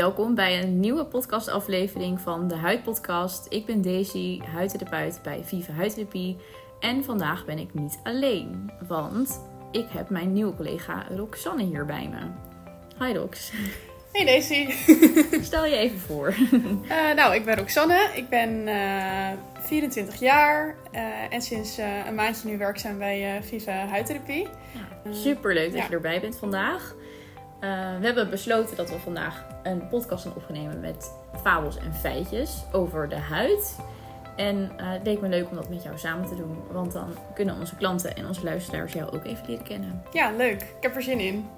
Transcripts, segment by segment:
Welkom bij een nieuwe podcastaflevering van de Huidpodcast. Ik ben Daisy, huidtherapeut bij Viva Huidtherapie. En vandaag ben ik niet alleen, want ik heb mijn nieuwe collega Roxanne hier bij me. Hi Rox. Hey Daisy. Stel je even voor. Uh, nou, ik ben Roxanne. Ik ben uh, 24 jaar uh, en sinds een maandje nu werkzaam bij Viva Huidtherapie. Ja, Super leuk dat ja. je erbij bent vandaag. We hebben besloten dat we vandaag een podcast gaan opnemen met fabels en feitjes over de huid. En het leek me leuk om dat met jou samen te doen, want dan kunnen onze klanten en onze luisteraars jou ook even leren kennen. Ja, leuk. Ik heb er zin in.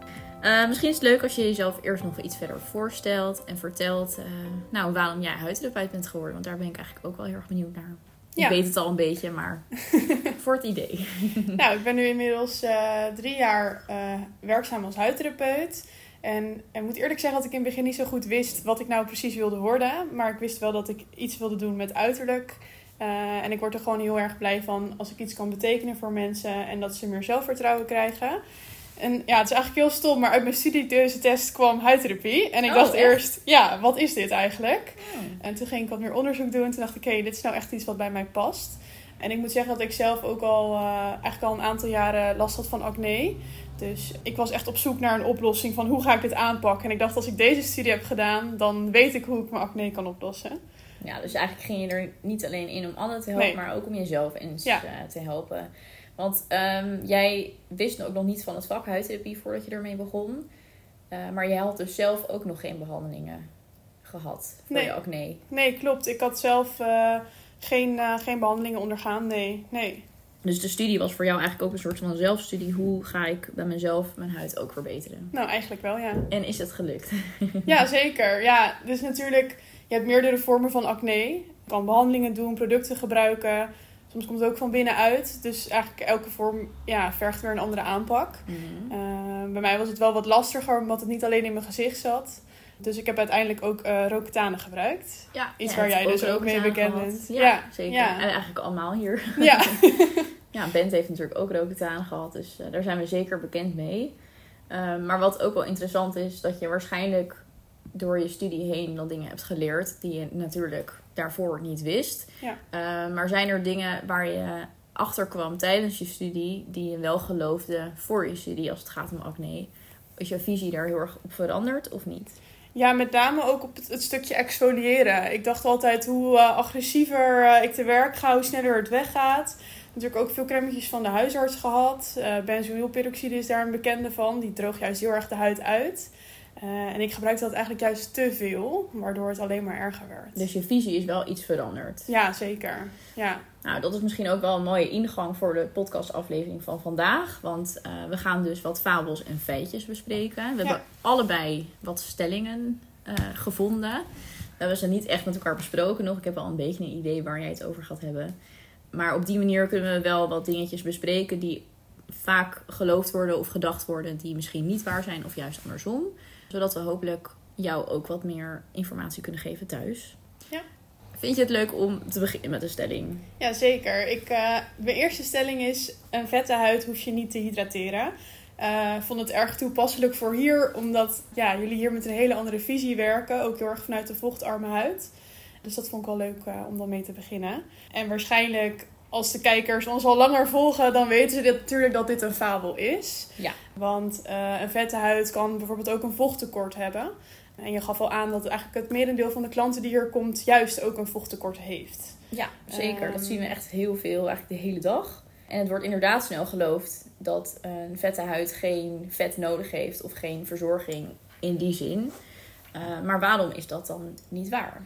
Uh, misschien is het leuk als je jezelf eerst nog iets verder voorstelt en vertelt uh, nou, waarom jij huidtherapeut bent geworden. Want daar ben ik eigenlijk ook wel heel erg benieuwd naar. Ja. Ik weet het al een beetje, maar voor het idee. nou, ik ben nu inmiddels uh, drie jaar werkzaam als huidtherapeut. En ik moet eerlijk zeggen dat ik in het begin niet zo goed wist wat ik nou precies wilde worden. Maar ik wist wel dat ik iets wilde doen met uiterlijk. en ik word er gewoon heel erg blij van als ik iets kan betekenen voor mensen en dat ze meer zelfvertrouwen krijgen. En ja, het is eigenlijk heel stom, maar uit mijn studietest kwam huidtherapie. En ik oh, dacht echt? eerst, ja, wat is dit eigenlijk? Oh. En toen ging ik wat meer onderzoek doen. En toen dacht ik, oké, dit is nou echt iets wat bij mij past. En ik moet zeggen dat ik zelf ook al, uh, eigenlijk al een aantal jaren last had van acne. Dus ik was echt op zoek naar een oplossing van hoe ga ik dit aanpakken. En ik dacht, als ik deze studie heb gedaan, dan weet ik hoe ik mijn acne kan oplossen. Ja, dus eigenlijk ging je er niet alleen in om anderen te helpen, Nee. maar ook om jezelf eens Ja. eh, te helpen. Want ehm, jij wist ook nog niet van het vak huidtherapie voordat je ermee begon. Eh, maar jij had dus zelf ook nog geen behandelingen gehad voor Nee. je acne. Nee, klopt. Ik had zelf eh, geen, eh, geen behandelingen ondergaan. Nee, nee. Dus de studie was voor jou eigenlijk ook een soort van zelfstudie. Hoe ga ik bij mezelf mijn huid ook verbeteren? Nou, eigenlijk wel, ja. En is het gelukt? Ja, zeker. Ja, dus natuurlijk, je hebt meerdere vormen van acne. Je kan behandelingen doen, producten gebruiken. Soms komt het ook van binnenuit. Dus eigenlijk elke vorm ja, vergt weer een andere aanpak. Mhm. Uh, bij mij was het wel wat lastiger, omdat het niet alleen in mijn gezicht zat. Dus ik heb uiteindelijk ook uh, gebruikt. Ja, Iets ja, waar jij dus ook mee bekend gehad. bent. Ja, Ja, zeker. ja. En eigenlijk allemaal hier. Ja, Ja, Bent heeft natuurlijk ook Roaccutane gehad, dus eh, daar zijn we zeker bekend mee. Eh, maar wat ook wel interessant is, dat je waarschijnlijk door je studie heen wel dingen hebt geleerd die je natuurlijk daarvoor niet wist. Ja. Eh, maar zijn er dingen waar je achter kwam tijdens je studie die je wel geloofde voor je studie als het gaat om acne? Is je visie daar heel erg op veranderd of niet? ja, met name ook op het, het stukje exfoliëren. Ik dacht altijd hoe uh, agressiever uh, ik te werk ga, hoe sneller het weggaat. Natuurlijk ook veel crèmetjes van de huisarts gehad. Uh, benzoylperoxide is daar een bekende van. Die droogt juist heel erg de huid uit. Uh, en ik gebruikte dat eigenlijk juist te veel, waardoor het alleen maar erger werd. Dus je visie is wel iets veranderd. Ja, zeker. Ja. Nou, dat is misschien ook wel een mooie ingang voor de podcastaflevering van vandaag. Want uh, we gaan dus wat fabels en feitjes bespreken. We Ja. hebben allebei wat stellingen uh, gevonden. We hebben ze niet echt met elkaar besproken nog. Ik heb wel een beetje een idee waar jij het over gaat hebben. Maar op die manier kunnen we wel wat dingetjes bespreken die vaak geloofd worden of gedacht worden die misschien niet waar zijn of juist andersom. Zodat we hopelijk jou ook wat meer informatie kunnen geven thuis. Ja. Vind je het leuk om te beginnen met een stelling? Ja, zeker. Ik, uh, mijn eerste stelling is: een vette huid hoef je niet te hydrateren. Uh, vond het erg toepasselijk voor hier, omdat ja, jullie hier met een hele andere visie werken. Ook heel erg vanuit de vochtarme huid. Dus dat vond ik wel leuk uh, om dan mee te beginnen. En waarschijnlijk, als de kijkers ons al langer volgen, dan weten ze dit, natuurlijk dat dit een fabel is. Ja. Want uh, een vette huid kan bijvoorbeeld ook een vochttekort hebben. En je gaf al aan dat eigenlijk het merendeel van de klanten die hier komt, juist ook een vochttekort heeft. Ja, zeker. Um, dat zien we echt heel veel, eigenlijk de hele dag. En het wordt inderdaad snel geloofd dat een vette huid geen vet nodig heeft of geen verzorging in die zin. Uh, maar waarom is dat dan niet waar?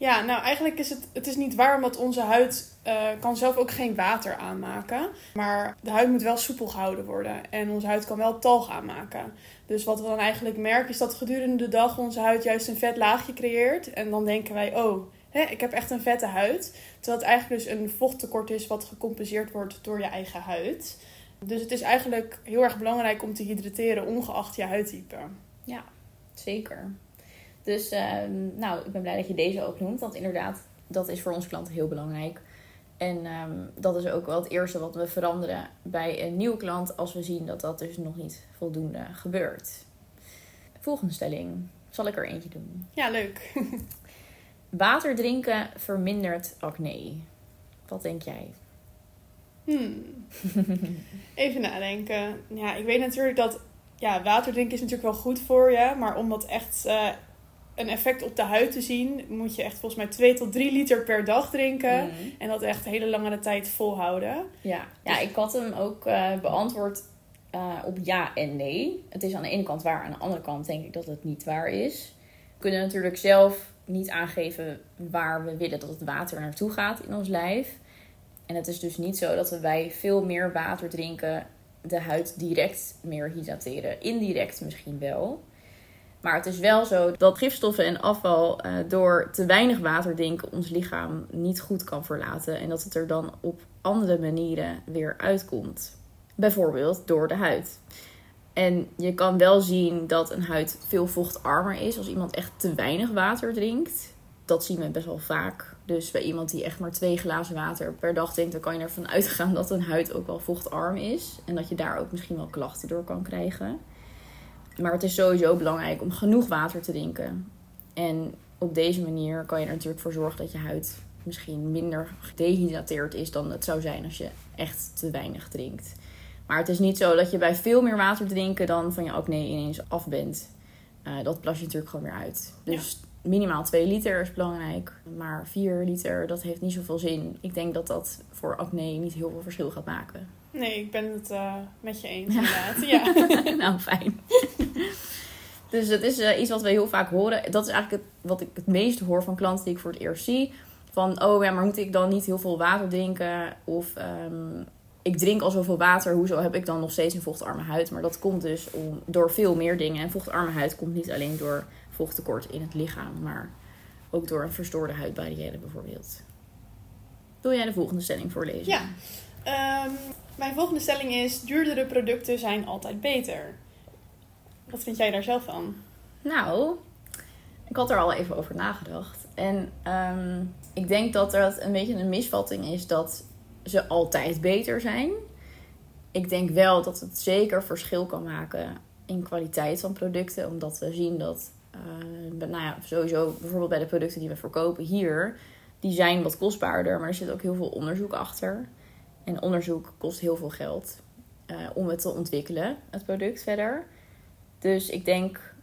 Ja, nou eigenlijk is het, het is niet waar, omdat onze huid uh, kan zelf ook geen water aanmaken. Maar de huid moet wel soepel gehouden worden. En onze huid kan wel talg aanmaken. Dus wat we dan eigenlijk merken is dat gedurende de dag onze huid juist een vet laagje creëert. En dan denken wij, oh, hè, ik heb echt een vette huid. Terwijl het eigenlijk dus een vochttekort is wat gecompenseerd wordt door je eigen huid. Dus het is eigenlijk heel erg belangrijk om te hydrateren ongeacht je huidtype. Ja, zeker. Dus uh, nou, ik ben blij dat je deze ook noemt. Want inderdaad, dat is voor onze klanten heel belangrijk. En um, dat is ook wel het eerste wat we veranderen bij een nieuwe klant. Als we zien dat dat dus nog niet voldoende gebeurt. Volgende stelling. Zal ik er eentje doen? Ja, leuk. Water drinken vermindert acne. Wat denk jij? Hmm. Even nadenken. Ja, ik weet natuurlijk dat ja, water drinken is natuurlijk wel goed voor je. Maar om dat echt uh, een effect op de huid te zien, moet je echt volgens mij 2 tot 3 liter per dag drinken. Mhm. En dat echt hele langere tijd volhouden. Ja, ja ik had hem ook uh, beantwoord uh, op ja en nee. Het is aan de ene kant waar, aan de andere kant denk ik dat het niet waar is. We kunnen natuurlijk zelf niet aangeven waar we willen dat het water naartoe gaat in ons lijf. En het is dus niet zo dat we bij veel meer water drinken de huid direct meer hydrateren. Indirect misschien wel. Maar het is wel zo dat gifstoffen en afval uh, door te weinig water drinken ons lichaam niet goed kan verlaten. En dat het er dan op andere manieren weer uitkomt. Bijvoorbeeld door de huid. En je kan wel zien dat een huid veel vochtarmer is als iemand echt te weinig water drinkt. Dat zien we best wel vaak. Dus bij iemand die echt maar twee glazen water per dag drinkt, dan kan je ervan uitgaan dat een huid ook wel vochtarm is. En dat je daar ook misschien wel klachten door kan krijgen. Maar het is sowieso belangrijk om genoeg water te drinken. En op deze manier kan je er natuurlijk voor zorgen dat je huid misschien minder gedehydrateerd is dan het zou zijn als je echt te weinig drinkt. Maar het is niet zo dat je bij veel meer water drinken dan van je acne ineens af bent. Uh, dat plas je natuurlijk gewoon weer uit. Dus ja. minimaal 2 liter is belangrijk. Maar 4 liter, dat heeft niet zoveel zin. Ik denk dat dat voor acne niet heel veel verschil gaat maken. Nee, ik ben het uh, met je eens inderdaad. Ja. nou, fijn. Dus het is uh, iets wat we heel vaak horen. Dat is eigenlijk het, wat ik het meest hoor van klanten die ik voor het eerst zie. Van, oh ja, maar moet ik dan niet heel veel water drinken? Of um, ik drink al zoveel water, hoezo heb ik dan nog steeds een vochtarme huid? Maar dat komt dus om, door veel meer dingen. En vochtarme huid komt niet alleen door vochttekort in het lichaam, maar ook door een verstoorde huidbarrière bijvoorbeeld. Wil jij de volgende stelling voorlezen? Ja. Um, mijn volgende stelling is: duurdere producten zijn altijd beter. Wat vind jij daar zelf van? Nou, ik had er al even over nagedacht. En um, ik denk dat dat een beetje een misvatting is dat ze altijd beter zijn. Ik denk wel dat het zeker verschil kan maken in kwaliteit van producten. Omdat we zien dat, uh, nou ja, sowieso bijvoorbeeld bij de producten die we verkopen hier, die zijn wat kostbaarder, maar er zit ook heel veel onderzoek achter. En onderzoek kost heel veel geld uh, om het te ontwikkelen, het product verder. Dus ik denk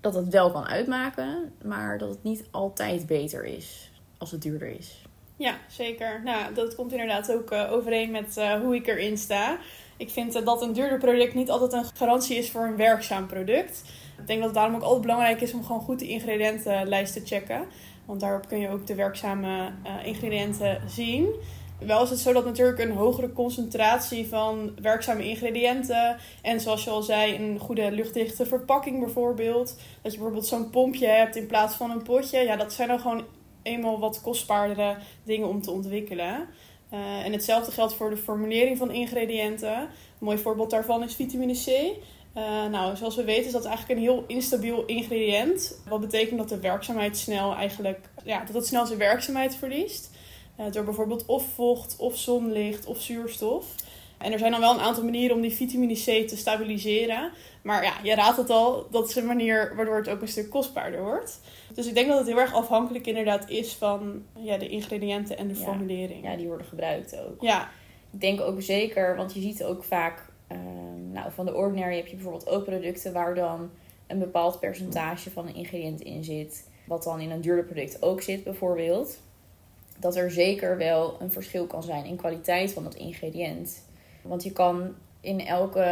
dat het wel kan uitmaken, maar dat het niet altijd beter is als het duurder is. Ja, zeker. Nou, dat komt inderdaad ook uh, overeen met uh, hoe ik erin sta. Ik vind uh, dat een duurder product niet altijd een garantie is voor een werkzaam product. Ik denk dat het daarom ook altijd belangrijk is om gewoon goed de ingrediëntenlijst te checken. Want daarop kun je ook de werkzame ingrediënten zien. Wel is het zo dat natuurlijk een hogere concentratie van werkzame ingrediënten. En zoals je al zei, een goede luchtdichte verpakking bijvoorbeeld. Dat je bijvoorbeeld zo'n pompje hebt in plaats van een potje. Ja, dat zijn dan gewoon eenmaal wat kostbaardere dingen om te ontwikkelen. Uh, en hetzelfde geldt voor de formulering van ingrediënten. Een mooi voorbeeld daarvan is vitamine C. Uh, nou, zoals we weten is dat eigenlijk een heel instabiel ingrediënt. Wat betekent dat de werkzaamheid snel eigenlijk, ja, dat het snel zijn werkzaamheid verliest. Door bijvoorbeeld of vocht, of zonlicht, of zuurstof. En er zijn dan wel een aantal manieren om die vitamine C te stabiliseren. Maar ja, je raadt het al, dat is een manier waardoor het ook een stuk kostbaarder wordt. Dus ik denk dat het heel erg afhankelijk inderdaad is van ja, de ingrediënten en de ja. formulering. Ja, die worden gebruikt ook. Ja. Ik denk ook zeker, want je ziet ook vaak, uh, nou van de Ordinary heb je bijvoorbeeld ook producten waar dan een bepaald percentage van een ingrediënt in zit. Wat dan in een duurder product ook zit bijvoorbeeld. Dat er zeker wel een verschil kan zijn in kwaliteit van dat ingrediënt. Want je kan in elke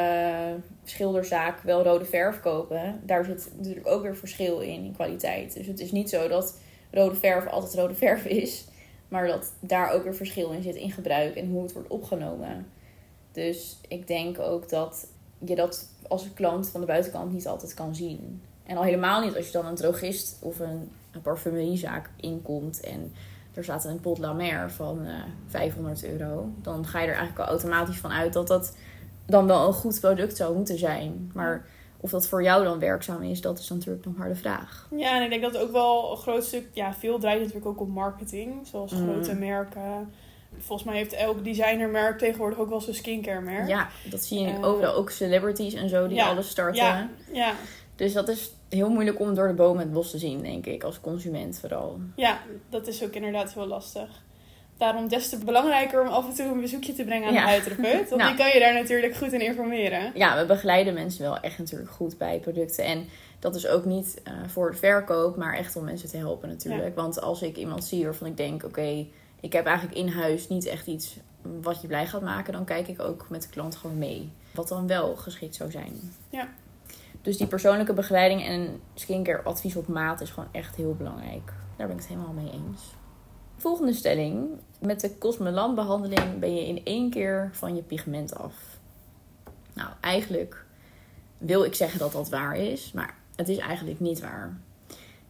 schilderzaak wel rode verf kopen. Daar zit natuurlijk ook weer verschil in, in kwaliteit. Dus het is niet zo dat rode verf altijd rode verf is. Maar dat daar ook weer verschil in zit in gebruik en hoe het wordt opgenomen. Dus ik denk ook dat je dat als klant van de buitenkant niet altijd kan zien. En al helemaal niet als je dan een drogist of een, een parfumeriezaak inkomt en er staat een pot La Mer van uh, 500 euro. Dan ga je er eigenlijk al automatisch van uit dat dat dan wel een goed product zou moeten zijn. Maar of dat voor jou dan werkzaam is, dat is natuurlijk nog maar de vraag. Ja, en ik denk dat ook wel een groot stuk, ja, veel draait natuurlijk ook op marketing. Zoals Mm. grote merken. Volgens mij heeft elk designermerk tegenwoordig ook wel zo'n skincare merk. Ja, dat zie je Eh, overal. Ook celebrities en zo die ja, alles starten. Ja, ja. Dus dat is heel moeilijk om door de bomen het bos te zien, denk ik, als consument vooral. Ja, dat is ook inderdaad heel lastig. Daarom des te belangrijker om af en toe een bezoekje te brengen aan Ja. de huidtherapeut. Want Nou. die kan je daar natuurlijk goed in informeren. Ja, we begeleiden mensen wel echt natuurlijk goed bij producten. En dat is ook niet eh, voor de verkoop, maar echt om mensen te helpen natuurlijk. Want als ik iemand zie waarvan ik denk, oké, ik heb eigenlijk in huis niet echt iets wat je blij gaat maken, dan kijk ik ook met de klant gewoon mee. Wat dan wel geschikt zou zijn. Ja. Dus die persoonlijke begeleiding en skincare advies op maat is gewoon echt heel belangrijk. Daar ben ik het helemaal mee eens. Volgende stelling. Met de Cosmelan behandeling ben je in één keer van je pigment af. Nou, eigenlijk wil ik zeggen dat dat waar is, maar het is eigenlijk niet waar.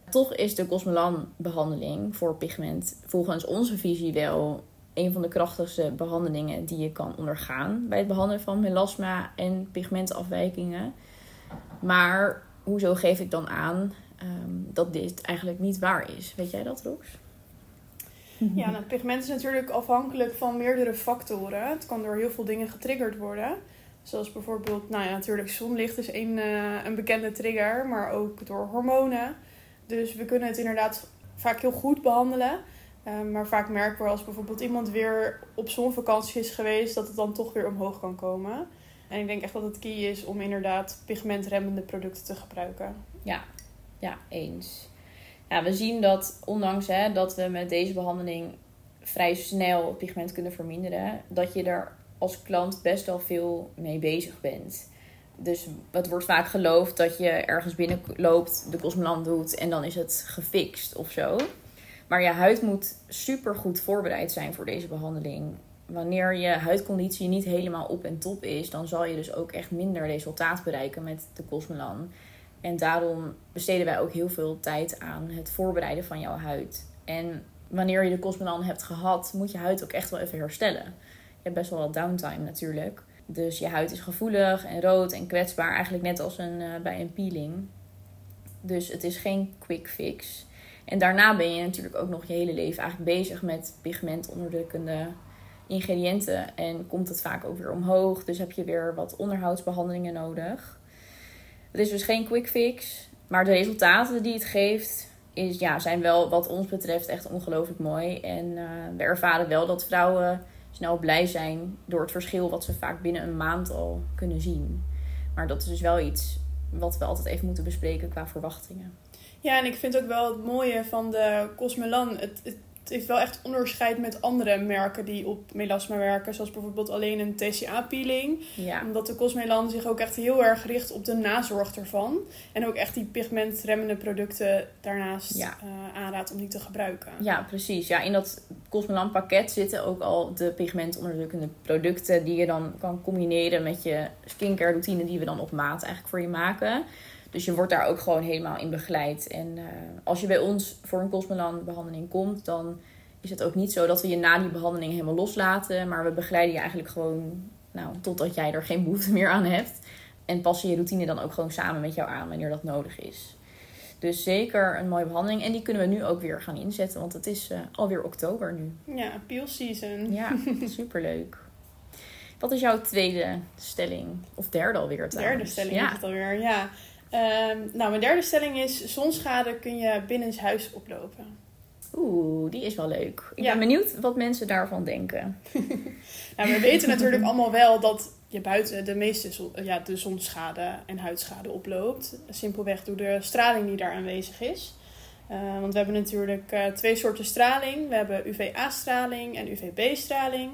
Toch is de Cosmelan behandeling voor pigment volgens onze visie wel een van de krachtigste behandelingen die je kan ondergaan bij het behandelen van melasma en pigmentafwijkingen. Maar hoezo geef ik dan aan ehm, dat dit eigenlijk niet waar is? Weet jij dat, Rox? Ja, nou, pigment is natuurlijk afhankelijk van meerdere factoren. Het kan door heel veel dingen getriggerd worden. Zoals bijvoorbeeld, nou ja, natuurlijk zonlicht is een, eh, een bekende trigger, maar ook door hormonen. Dus we kunnen het inderdaad vaak heel goed behandelen. Eh, maar vaak merken we als bijvoorbeeld iemand weer op zonvakantie is geweest, dat het dan toch weer omhoog kan komen. En ik denk echt dat het key is om inderdaad pigmentremmende producten te gebruiken. Ja, ja eens. Ja, we zien dat ondanks hè, dat we met deze behandeling vrij snel pigment kunnen verminderen, dat je er als klant best wel veel mee bezig bent. Dus het wordt vaak geloofd dat je ergens binnenloopt, de Cosmelan doet en dan is het gefixt of zo. Maar je huid moet super goed voorbereid zijn voor deze behandeling. Wanneer je huidconditie niet helemaal op en top is, dan zal je dus ook echt minder resultaat bereiken met de Cosmelan. En daarom besteden wij ook heel veel tijd aan het voorbereiden van jouw huid. En wanneer je de Cosmelan hebt gehad, moet je huid ook echt wel even herstellen. Je hebt best wel wat downtime natuurlijk. Dus je huid is gevoelig en rood en kwetsbaar, eigenlijk net als een, eh, bij een peeling. Dus het is geen quick fix. En daarna ben je natuurlijk ook nog je hele leven eigenlijk bezig met pigmentonderdrukkende ingrediënten. En komt het vaak ook weer omhoog. Dus heb je weer wat onderhoudsbehandelingen nodig. Het is dus geen quick fix. Maar de resultaten die het geeft, is, ja, zijn wel wat ons betreft echt ongelooflijk mooi. En eh, we ervaren wel dat vrouwen snel blij zijn door het verschil wat ze vaak binnen een maand al kunnen zien. Maar dat is dus wel iets wat we altijd even moeten bespreken qua verwachtingen. Ja, en ik vind ook wel het mooie van de Cosmelan. Het, het heeft wel echt onderscheid met andere merken die op melasma werken. Zoals bijvoorbeeld alleen een TCA-peeling. Ja, Omdat de Cosmelan zich ook echt heel erg richt op de nazorg ervan. En ook echt die pigmentremmende producten daarnaast Ja. eh, aanraadt om die te gebruiken. ja precies. Ja, in dat Cosmelan pakket zitten ook al de pigmentonderdrukkende producten die je dan kan combineren met je skincare routine die we dan op maat eigenlijk voor je maken. Dus je wordt daar ook gewoon helemaal in begeleid. En eh, als je bij ons voor een Cosmelan behandeling komt, dan is het ook niet zo dat we je na die behandeling helemaal loslaten. Maar we begeleiden je eigenlijk gewoon nou, totdat jij er geen behoefte meer aan hebt. En passen je routine dan ook gewoon samen met jou aan wanneer dat nodig is. Dus zeker een mooie behandeling. En die kunnen we nu ook weer gaan inzetten, want het is eh, alweer oktober nu. Ja, peel season. Ja, superleuk. Wat is jouw tweede stelling? Of derde alweer Derde trouwens? stelling is het alweer, ja. Ehm, nou, mijn derde stelling is... zonschade kun je binnenshuis oplopen. Oeh, die is wel leuk. Ik Ja. ben benieuwd wat mensen daarvan denken. Nou, we weten natuurlijk allemaal wel dat je buiten de meeste zon, ja, de zonschade en huidschade oploopt. Simpelweg door de straling die daar aanwezig is. Eh, want we hebben natuurlijk eh, twee soorten straling. We hebben UVA-straling en UVB-straling.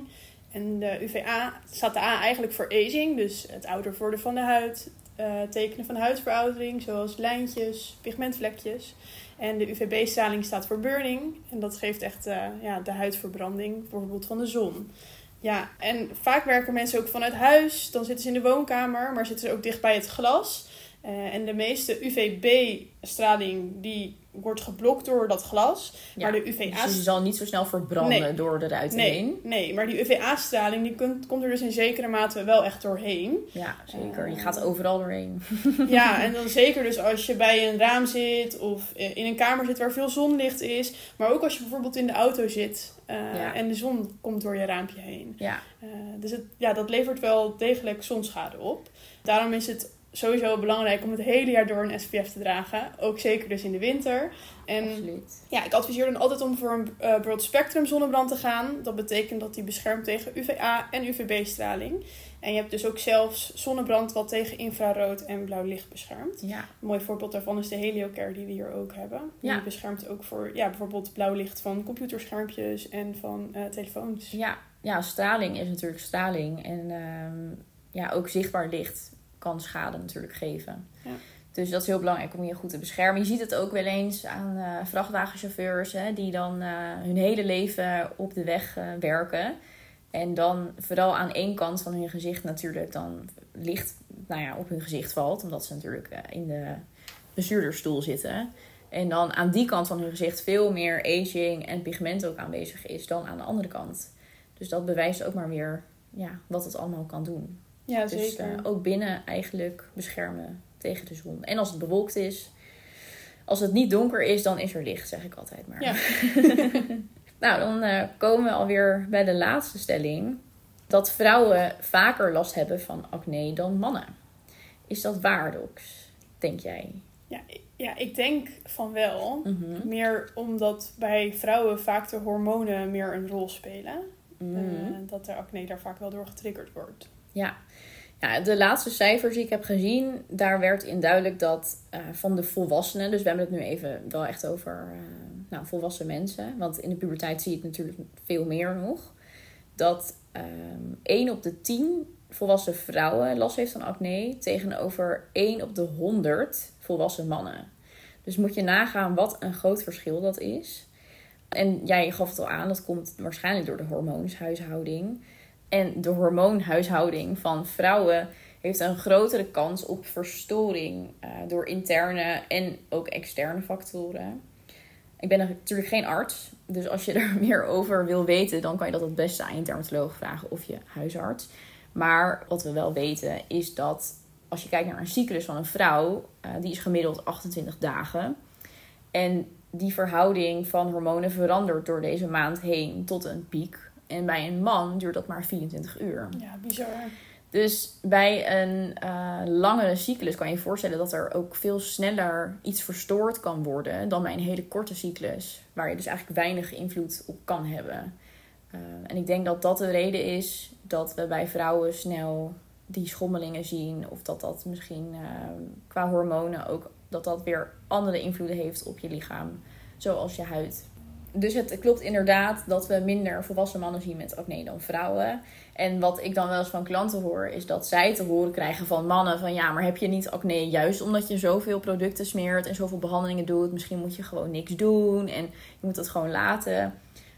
En de UVA staat de A eigenlijk voor aging, dus het ouder worden van de huid. Eh, tekenen van huidveroudering, zoals lijntjes, pigmentvlekjes. En de UVB-straling staat voor burning. En dat geeft echt eh, ja, de huidverbranding, bijvoorbeeld van de zon. Ja, en vaak werken mensen ook vanuit huis. Dan zitten ze in de woonkamer, maar zitten ze ook dicht bij het glas. Eh, en de meeste UVB-straling die wordt geblokt door dat glas. Ja, maar de Dus UVA... je zal niet zo snel verbranden Nee. door de ruit Nee, heen. nee, maar die UVA-straling die kunt- komt er dus in zekere mate wel echt doorheen. Ja, zeker. Je Eh. gaat overal doorheen. Ja, en dan zeker dus als je bij een raam zit of in een kamer zit waar veel zonlicht is. Maar ook als je bijvoorbeeld in de auto zit eh, Ja. en de zon komt door je raampje heen. Ja, Eh, dus het, ja, dat levert wel degelijk zonschade op. Daarom is het sowieso belangrijk om het hele jaar door een SPF te dragen. Ook zeker dus in de winter. En Absoluut. ja, ik adviseer dan altijd om voor een eh, broad spectrum zonnebrand te gaan. Dat betekent dat die beschermt tegen UVA en UVB-straling. En je hebt dus ook zelfs zonnebrand wat tegen infrarood en blauw licht beschermt. Ja, Een mooi voorbeeld daarvan is de Heliocare die we hier ook hebben. Die Ja. beschermt ook voor ja, bijvoorbeeld blauw licht van computerschermpjes en van eh, telefoons. ja, ja, straling is natuurlijk straling. En ehm, ja, ook zichtbaar licht kan schade natuurlijk geven. Ja. Dus dat is heel belangrijk om je goed te beschermen. Je ziet het ook wel eens aan eh, vrachtwagenchauffeurs hè, die dan eh, hun hele leven op de weg eh, werken. En dan vooral aan één kant van hun gezicht natuurlijk dan licht nou ja, op hun gezicht valt. Omdat ze natuurlijk in de bestuurdersstoel zitten. En dan aan die kant van hun gezicht veel meer aging en pigment ook aanwezig is dan aan de andere kant. Dus dat bewijst ook maar weer ja, wat het allemaal kan doen. Ja, Dus eh, ook binnen eigenlijk beschermen tegen de zon. En als het bewolkt is, als het niet donker is, dan is er licht, zeg ik altijd maar. Ja. nou, dan eh, komen we alweer bij de laatste stelling. Dat vrouwen vaker last hebben van acne dan mannen. Is dat waar, Dox? Denk jij? Ja, ik- ja, ik denk van wel. Mhm. Meer omdat bij vrouwen vaak de hormonen meer een rol spelen. Eh, dat de acne daar vaak wel door getriggerd wordt. Ja. ja, de laatste cijfers die ik heb gezien, daar werd in duidelijk dat eh, van de volwassenen, dus we hebben het nu even wel echt over eh, nou, volwassen mensen, want in de puberteit zie je het natuurlijk veel meer nog, dat ehm 1 op de 10 volwassen vrouwen last heeft van acne tegenover 1 op de 100 volwassen mannen. Dus moet je nagaan wat een groot verschil dat is. En jij gaf het al aan, dat komt waarschijnlijk door de hormoonshuishouding. En de hormoonhuishouding van vrouwen heeft een grotere kans op verstoring eh, door interne en ook externe factoren. Ik ben natuurlijk geen arts, dus als je er meer over wil weten, dan kan je dat het beste aan je dermatoloog vragen of je huisarts. Maar wat we wel weten is dat als je kijkt naar een cyclus van een vrouw, eh, die is gemiddeld 28 dagen. En die verhouding van hormonen verandert door deze maand heen tot een piek. En bij een man duurt dat maar 24 uur. Ja, bizar. Dus bij een eh, langere cyclus kan je je voorstellen dat er ook veel sneller iets verstoord kan worden dan bij een hele korte cyclus, waar je dus eigenlijk weinig invloed op kan hebben. Eh, en ik denk dat dat de reden is dat we bij vrouwen snel die schommelingen zien, of dat dat misschien eh, qua hormonen ook dat dat weer andere invloeden heeft op je lichaam, zoals je huid. Dus het klopt inderdaad dat we minder volwassen mannen zien met acne dan vrouwen. En wat ik dan wel eens van klanten hoor, is dat zij te horen krijgen van mannen: van ja, maar heb je niet acne juist omdat je zoveel producten smeert en zoveel behandelingen doet? Misschien moet je gewoon niks doen en je moet het gewoon laten.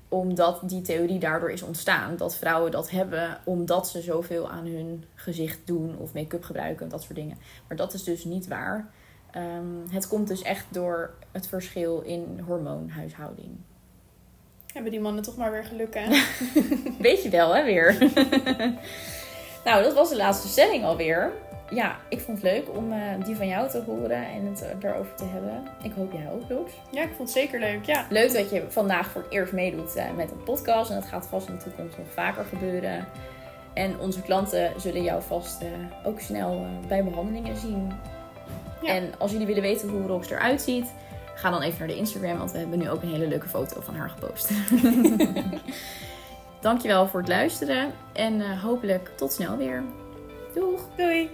Omdat die theorie daardoor is ontstaan. Dat vrouwen dat hebben omdat ze zoveel aan hun gezicht doen of make-up gebruiken, dat soort dingen. Maar dat is dus niet waar. Ehm, het komt dus echt door het verschil in hormoonhuishouding. Hebben die mannen toch maar weer geluk, hè? Weet je wel, hè, weer. nou, dat was de laatste stelling alweer. Ja, ik vond het leuk om eh, die van jou te horen en het eh, erover te hebben. Ik hoop jij ook, Loes. Ja, ik vond het zeker leuk, ja. Leuk dat je vandaag voor het eerst meedoet eh, met een podcast. En dat gaat vast in de toekomst nog vaker gebeuren. En onze klanten zullen jou vast ook snel bij behandelingen zien. Ja. En als jullie willen weten hoe Rox eruit ziet, ga dan even naar de Instagram, want we hebben nu ook een hele leuke foto van haar gepost. Dankjewel voor het luisteren en eh, hopelijk tot snel weer. Doeg! Doei!